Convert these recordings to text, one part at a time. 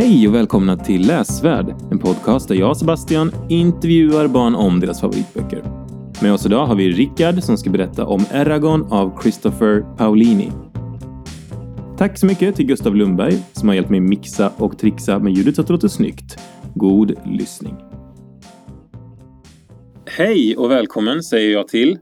Hej och välkomna till Läsvärd, en podcast där jag och Sebastian intervjuar barn om deras favoritböcker. Med oss idag har vi Rickard som ska berätta om Eragon av Christopher Paolini. Tack så mycket till Gustav Lundberg som har hjälpt mig mixa och trixa med ljudet så att det låter snyggt. God lyssning. Hej och välkommen säger jag till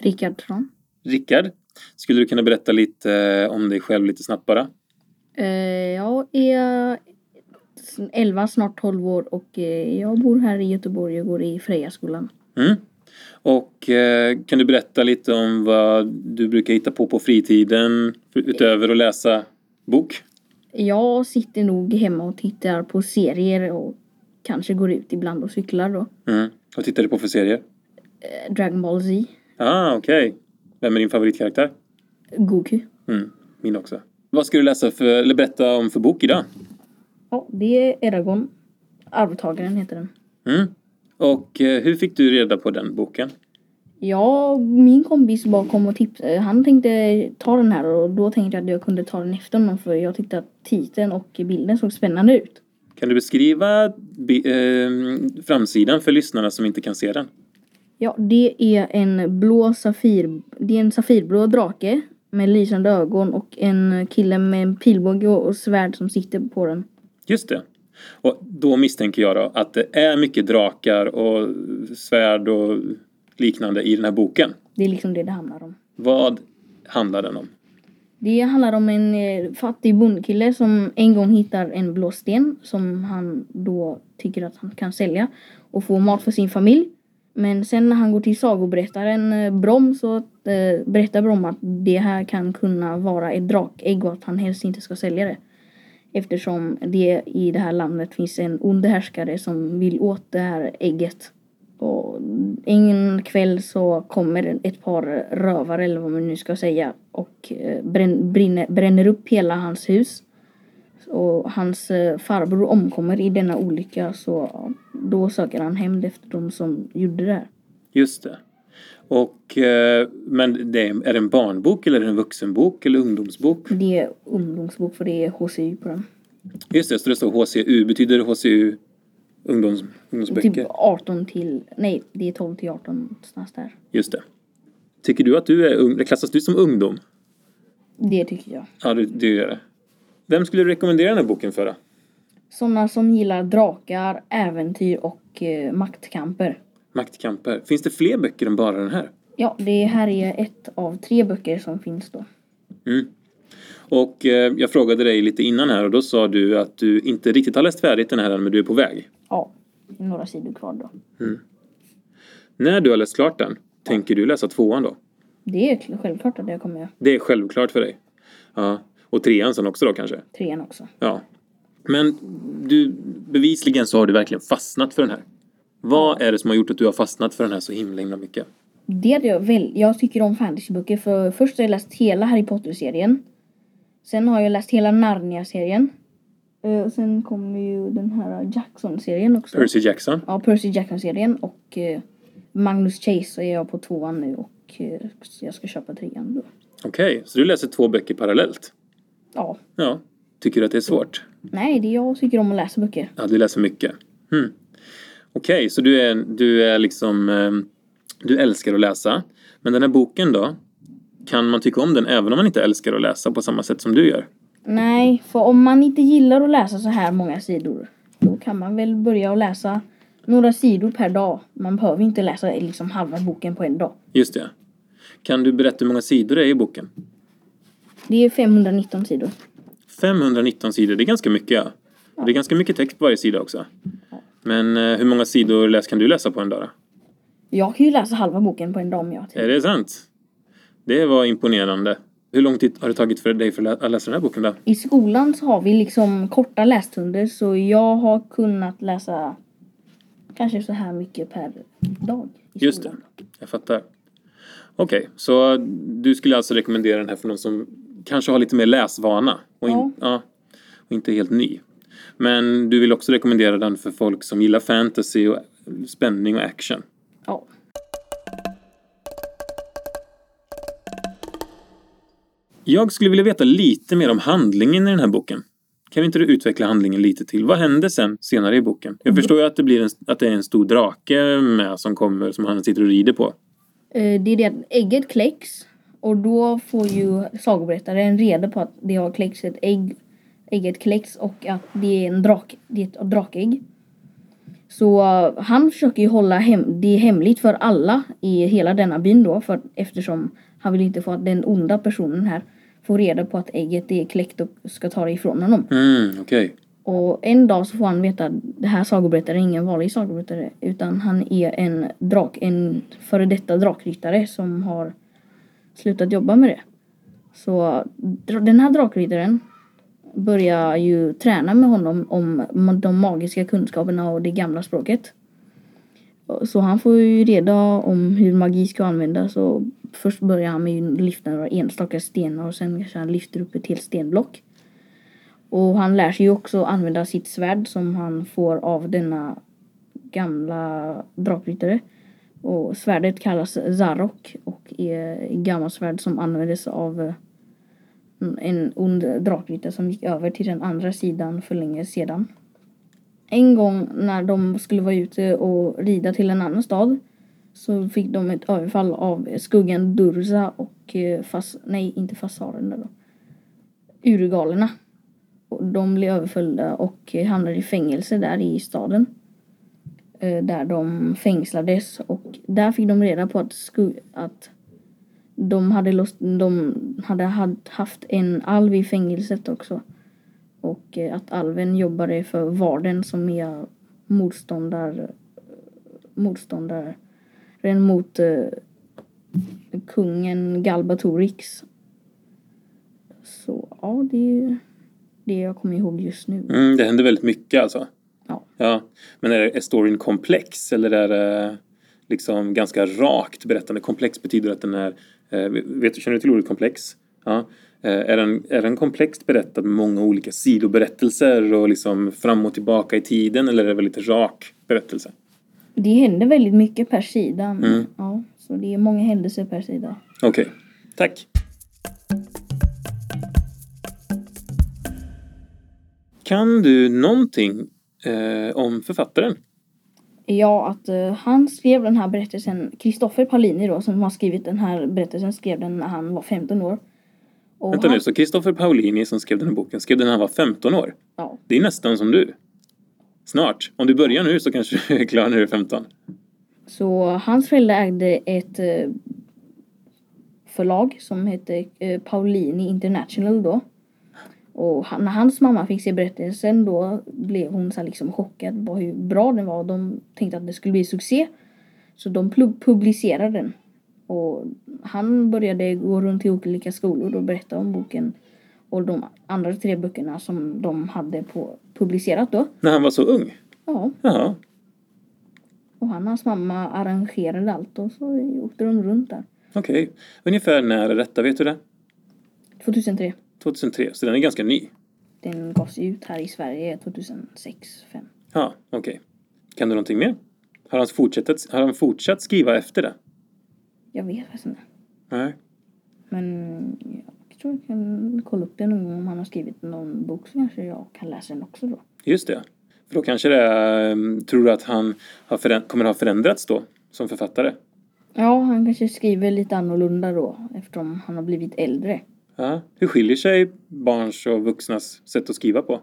Rickardsson. Rickard. Skulle du kunna berätta lite eh, om dig själv lite snabbt bara? Eh, jag är 11, snart 12 år och eh, jag bor här i Göteborg och går i Frejaskolan. Mm. Och eh, kan du berätta lite om vad du brukar hitta på på fritiden utöver att läsa bok? Jag sitter nog hemma och tittar på serier och kanske går ut ibland och cyklar då. Mm. Vad tittar du på för serier? Eh, Dragon Ball Z, Ah, okej. Vem är din favoritkaraktär? Goku. Mm, min också. Vad ska du läsa för, eller berätta om för bok idag? Ja, det är Eragon. Arvtagaren heter den. Mm. Och eh, hur fick du reda på den boken? Ja, min kompis bara kom och tipsade. Han tänkte ta den här och då tänkte jag att jag kunde ta den efter honom för jag tyckte att titeln och bilden såg spännande ut. Kan du beskriva bi- eh, framsidan för lyssnarna som inte kan se den? Ja, det är en blå safir... Det är en safirblå drake med lysande ögon och en kille med en pilbåge och och svärd som sitter på den. Just det. Och då misstänker jag då att det är mycket drakar och svärd och liknande i den här boken. Det är liksom det det handlar om. Vad handlar den om? Det handlar om en eh, fattig bondkille som en gång hittar en blå sten som han då tycker att han kan sälja och få mat för sin familj. Men sen när han går till sagoberättaren eh, Brom så eh, berättar Brom att det här kan kunna vara ett drakägg och att han helst inte ska sälja det. Eftersom det i det här landet finns en ond härskare som vill åt det här ägget. Och en kväll så kommer ett par rövare eller vad man nu ska säga och eh, brinner, bränner upp hela hans hus. Och hans eh, farbror omkommer i denna olycka så då söker han hämnd efter de som gjorde det här. Just det. Och, eh, men det är, är det en barnbok eller är det en vuxenbok eller ungdomsbok? Det är ungdomsbok för det är HCU på den. Just det, så det står HCU. Betyder HCU ungdoms, ungdomsböcker? Typ 18 till, nej det är 12 till 18 någonstans där. Just det. Tycker du att du är ung? Klassas du som ungdom? Det tycker jag. Ja, du, du gör det. Vem skulle du rekommendera den här boken för? då? Sådana som gillar drakar, äventyr och eh, maktkamper. Maktkamper. Finns det fler böcker än bara den här? Ja, det här är ett av tre böcker som finns då. Mm. Och eh, jag frågade dig lite innan här och då sa du att du inte riktigt har läst färdigt den här än men du är på väg. Ja, några sidor kvar då. När du har läst klart den, tänker du läsa tvåan då? Det är självklart att jag kommer göra Det är självklart för dig. Ja. Och trean sen också då kanske? trean också. Ja. Men du, bevisligen så har du verkligen fastnat för den här. Vad är det som har gjort att du har fastnat för den här så himla, himla mycket? Det hade jag väl. Jag tycker om fantasyböcker för först har jag läst hela Harry Potter-serien. Sen har jag läst hela Narnia-serien. Eh, och sen kommer ju den här Jackson-serien också. Percy Jackson? Ja, Percy Jackson-serien och eh, Magnus Chase är jag på tvåan nu och eh, jag ska köpa trean då. Okej, så du läser två böcker parallellt? Ja. Ja. Tycker du att det är svårt? Nej, det jag tycker om att läsa böcker. Ja, du läser mycket. Hmm. Okej, så du är, du är liksom... eh, Du älskar att läsa. Men den här boken då? Kan man tycka om den även om man inte älskar att läsa på samma sätt som du gör? Nej, för om man inte gillar att läsa så här många sidor då kan man väl börja att läsa några sidor per dag. Man behöver inte läsa liksom halva boken på en dag. Just det. Kan du berätta hur många sidor det är i boken? Det är 519 sidor. 519 sidor, det är ganska mycket ja. Det är ganska mycket text på varje sida också. Men eh, hur många sidor läs kan du läsa på en dag? Jag kan ju läsa halva boken på en dag om jag tid. Är det sant? Det var imponerande. Hur lång tid har det tagit för dig för att lä- att läsa den här boken då? I skolan så har vi liksom korta lässtunder så jag har kunnat läsa kanske så här mycket per dag. Just det, jag fattar. Okej, så du skulle alltså rekommendera den här för någon som kanske har lite mer läsvana och, in, Ja. ja, och inte helt ny. Men du vill också rekommendera den för folk som gillar fantasy och spänning och action. Ja. Jag skulle vilja veta lite mer om handlingen i den här boken. Kan inte du utveckla handlingen lite till? Vad händer sen senare i boken? Jag förstår ju att det, blir en, att det är en stor drake med som kommer som han sitter och rider på. Eh, Det är det att ägget kläcks och då får ju sagoberättaren reda på att det har kläckts ett ägg. Ägget kläcks och att det är en drak, det är ett drakägg. Så eh, han försöker ju hålla hem, det hemligt för alla i hela denna byn då för eftersom han vill inte få att den onda personen här får reda på att ägget är kläckt och ska ta det ifrån honom. Mm, okej. Och en dag så får han veta att det här sagoberättaren är ingen vanlig sagoberättare utan han är en drak, en före detta drakryttare som har slutat jobba med det. Så dra- den här drakryttaren börjar ju träna med honom om de magiska kunskaperna och det gamla språket. Så han får ju reda om hur magi ska användas och först börjar han med att lyfta några enstaka stenar och sen kanske han lyfter upp ett helt stenblock. Och han lär sig ju också använda sitt svärd som han får av denna gamla drakryttare. Och svärdet kallas Zarok och är ett gammalt svärd som användes av eh, en ond drakryttare som gick över till den andra sidan för länge sedan. En gång när de skulle vara ute och rida till en annan stad så fick de ett överfall av skuggan Durza och eh, fas, nej inte fasarerna då. Urgalerna. De blev överföljda och eh, hamnade i fängelse där i staden. Eh, där de fängslades och där fick de reda på att, sku- att de hade, låst, de hade had- haft en alv i fängelset också. Och eh, att alven jobbade för Varden som är motståndare, motståndaren mot eh, kungen Galbatorix. Så ja, det är det jag kommer ihåg just nu. Mm, det händer väldigt mycket alltså. Ja. Ja. Men är, är storyn komplex eller är det liksom ganska rakt berättande? Komplex betyder att den är, vet du, känner du till ordet komplex? Ja. Eh, är, den, är den komplext berättad med många olika sidoberättelser och liksom fram och tillbaka i tiden eller är det väldigt rak berättelse? Det händer väldigt mycket per sida. Mm. Ja, så det är många händelser per sida. Okej, tack. Kan du någonting eh, om författaren? Ja, att eh, han skrev den här berättelsen, Kristoffer Paulini då, som har skrivit den här berättelsen, skrev den när han var 15 år. Och Vänta han, nu, så Kristoffer Paulini som skrev den här boken skrev den när han var 15 år? Ja, Det är nästan som du. Snart. Om du börjar nu så kanske du är klar när du är 15. så hans föräldrar ägde ett eh, förlag som hette eh, Paulini International då. Och han, när hans mamma fick se berättelsen då blev hon så liksom chockad på hur bra den var. De tänkte att det skulle bli succé. Så de pub- publicerade den. Och han började gå runt till olika skolor och berätta om boken. Och de andra tre böckerna som de hade på, publicerat då. När han var så ung? Ja, Jaha. och han och hans mamma arrangerade allt och så åkte de runt där. Okej. Ungefär när är detta? Vet du det? 2003. 2003. Så den är ganska ny. Den gavs ut här i Sverige 2006 5 Ja, okej. Kan du någonting mer? Har han, fortsatt, har han fortsatt skriva efter det? Jag vet faktiskt inte. Nej. Men jag tror jag kan kolla upp det någon gång om han har skrivit någon bok så kanske jag kan läsa den också då. Just det. För då kanske det är, ehm, tror du att han kommer ha förändrats då som författare? Ja, han kanske skriver lite annorlunda då eftersom han har blivit äldre. Ja. Hur skiljer sig barns och vuxnas sätt att skriva på?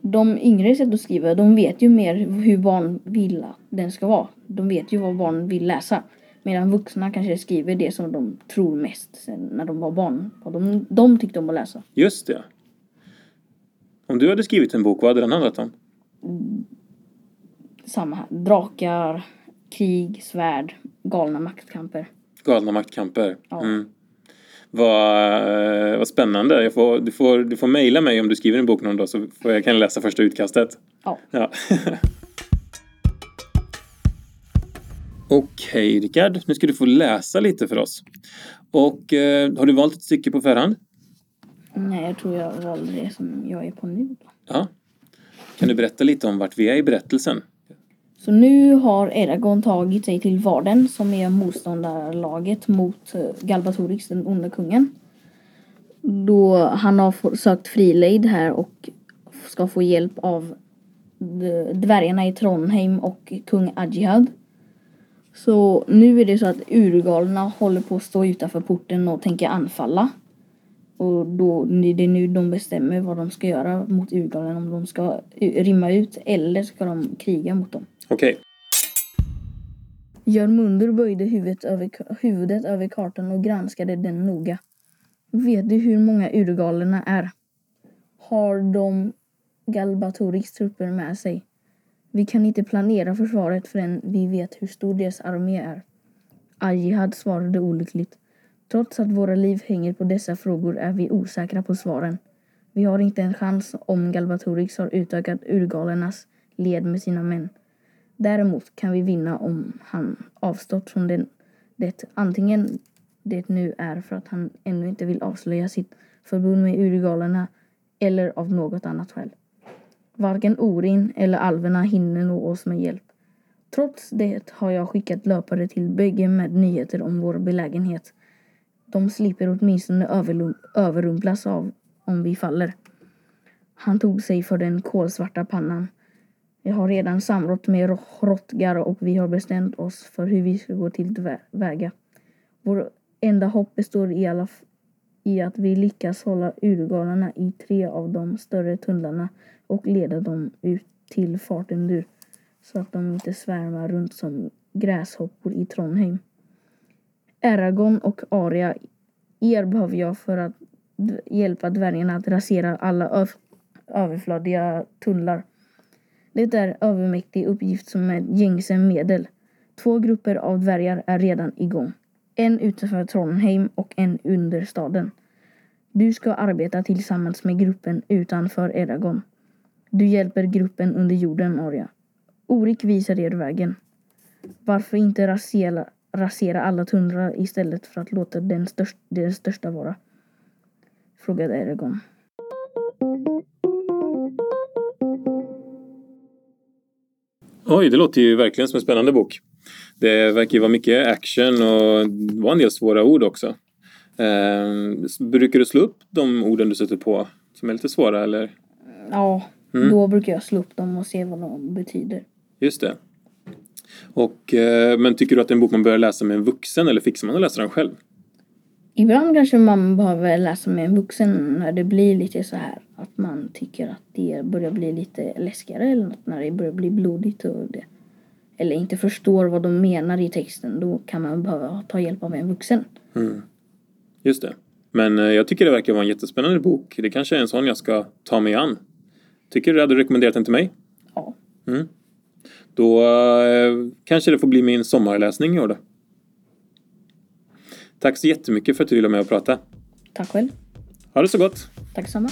De yngre sätt att skriva, de vet ju mer hur barn vill att den ska vara. De vet ju vad barn vill läsa. Medan vuxna kanske skriver det som de tror mest sen när de var barn. Vad de, de tyckte om att läsa. Just det. Om du hade skrivit en bok, vad hade den handlat om? Samma här. Drakar, krig, svärd, galna maktkamper. Galna maktkamper. Ja. Mm. Vad, eh, vad spännande. Får, du, får, du får mejla mig om du skriver en bok någon dag så får jag kan läsa första utkastet. Ja. Ja. Okej, Rickard. Nu ska du få läsa lite för oss. Och eh, har du valt ett stycke på förhand? Nej, jag tror jag valde det som jag är på nu. Då. Ja. Kan du berätta lite om vart vi är i berättelsen? Så nu har Eragon tagit sig till Varden som är motståndarlaget mot eh, Galbatorix, den onda kungen. Då han har sökt frilejd här och ska få hjälp av dvärgarna i Trondheim och kung Adjihad. Så nu är det så att urgalerna håller på att stå utanför porten och tänker anfalla. Och då det är nu de bestämmer vad de ska göra mot urgalen. Om de ska rimma rymma ut eller ska de kriga mot dem. Okej. Jörmundur böjde huvudet över, huvudet över kartan och granskade den noga. Vet du hur många urgalerna är? Har de Galbatoriks trupper med sig? Vi kan inte planera försvaret förrän vi vet hur stor deras armé är. Ajihad svarade olyckligt. Trots att våra liv hänger på dessa frågor är vi osäkra på svaren. Vi har inte en chans om Galbatorix har utökat urgalernas led med sina män. Däremot kan vi vinna om han avstått från den, det. Antingen det nu är för att han ännu inte vill avslöja sitt förbund med urigalerna, eller av något annat skäl. Varken Orin eller alverna hinner nå oss med hjälp. Trots det har jag skickat löpare till bägge med nyheter om vår belägenhet. De slipper åtminstone överrumplas av om vi faller. Han tog sig för den kolsvarta pannan. Jag har redan samrått med Rottgar och vi har bestämt oss för hur vi ska gå till väga. Vår enda hopp består i, alla i att vi lyckas hålla urgalarna i tre av de större tunnlarna och leda dem ut till Fartendur så att de inte svärmar runt som gräshoppor i Trondheim. Eragon och Aria, er behöver jag för att hjälpa dvärgarna att rasera alla överflödiga tunnlar. Det är övermäktig uppgift som är gängse medel. Två grupper av dvärgar är redan igång. En utanför Trondheim och en under staden. Du ska arbeta tillsammans med gruppen utanför Eragon. Du hjälper gruppen under jorden, Arya. Orik visar er vägen. Varför inte rasera, rasera alla tunnlar istället för att låta den, störst, den största vara? Frågade Eragon. Oj, det låter ju verkligen som en spännande bok. Det verkar ju vara mycket action och det var en del svåra ord också. Eh, brukar du slå upp de orden du sätter på som är lite svåra eller? Ja, Mm. då brukar jag slå upp dem och se vad de betyder. Just det. Och, eh, men tycker du att det är en bok man bör läsa med en vuxen eller fixar man att läsa den själv? Ibland kanske man behöver läsa med en vuxen när det blir lite så här att man tycker att det börjar bli lite läskigare eller något när det börjar bli blodigt och det eller inte förstår vad de menar i texten då kan man behöva ta hjälp av en vuxen. Just det. Men eh, jag tycker det verkar vara en jättespännande bok. Det kanske är en sån jag ska ta mig an. Tycker du hade rekommenderat den till mig? Ja, Då eh, kanske det får bli min sommarläsning i år då. Tack så jättemycket för att du ville med och prata. tack själv. Ha det så gott! Tack samma.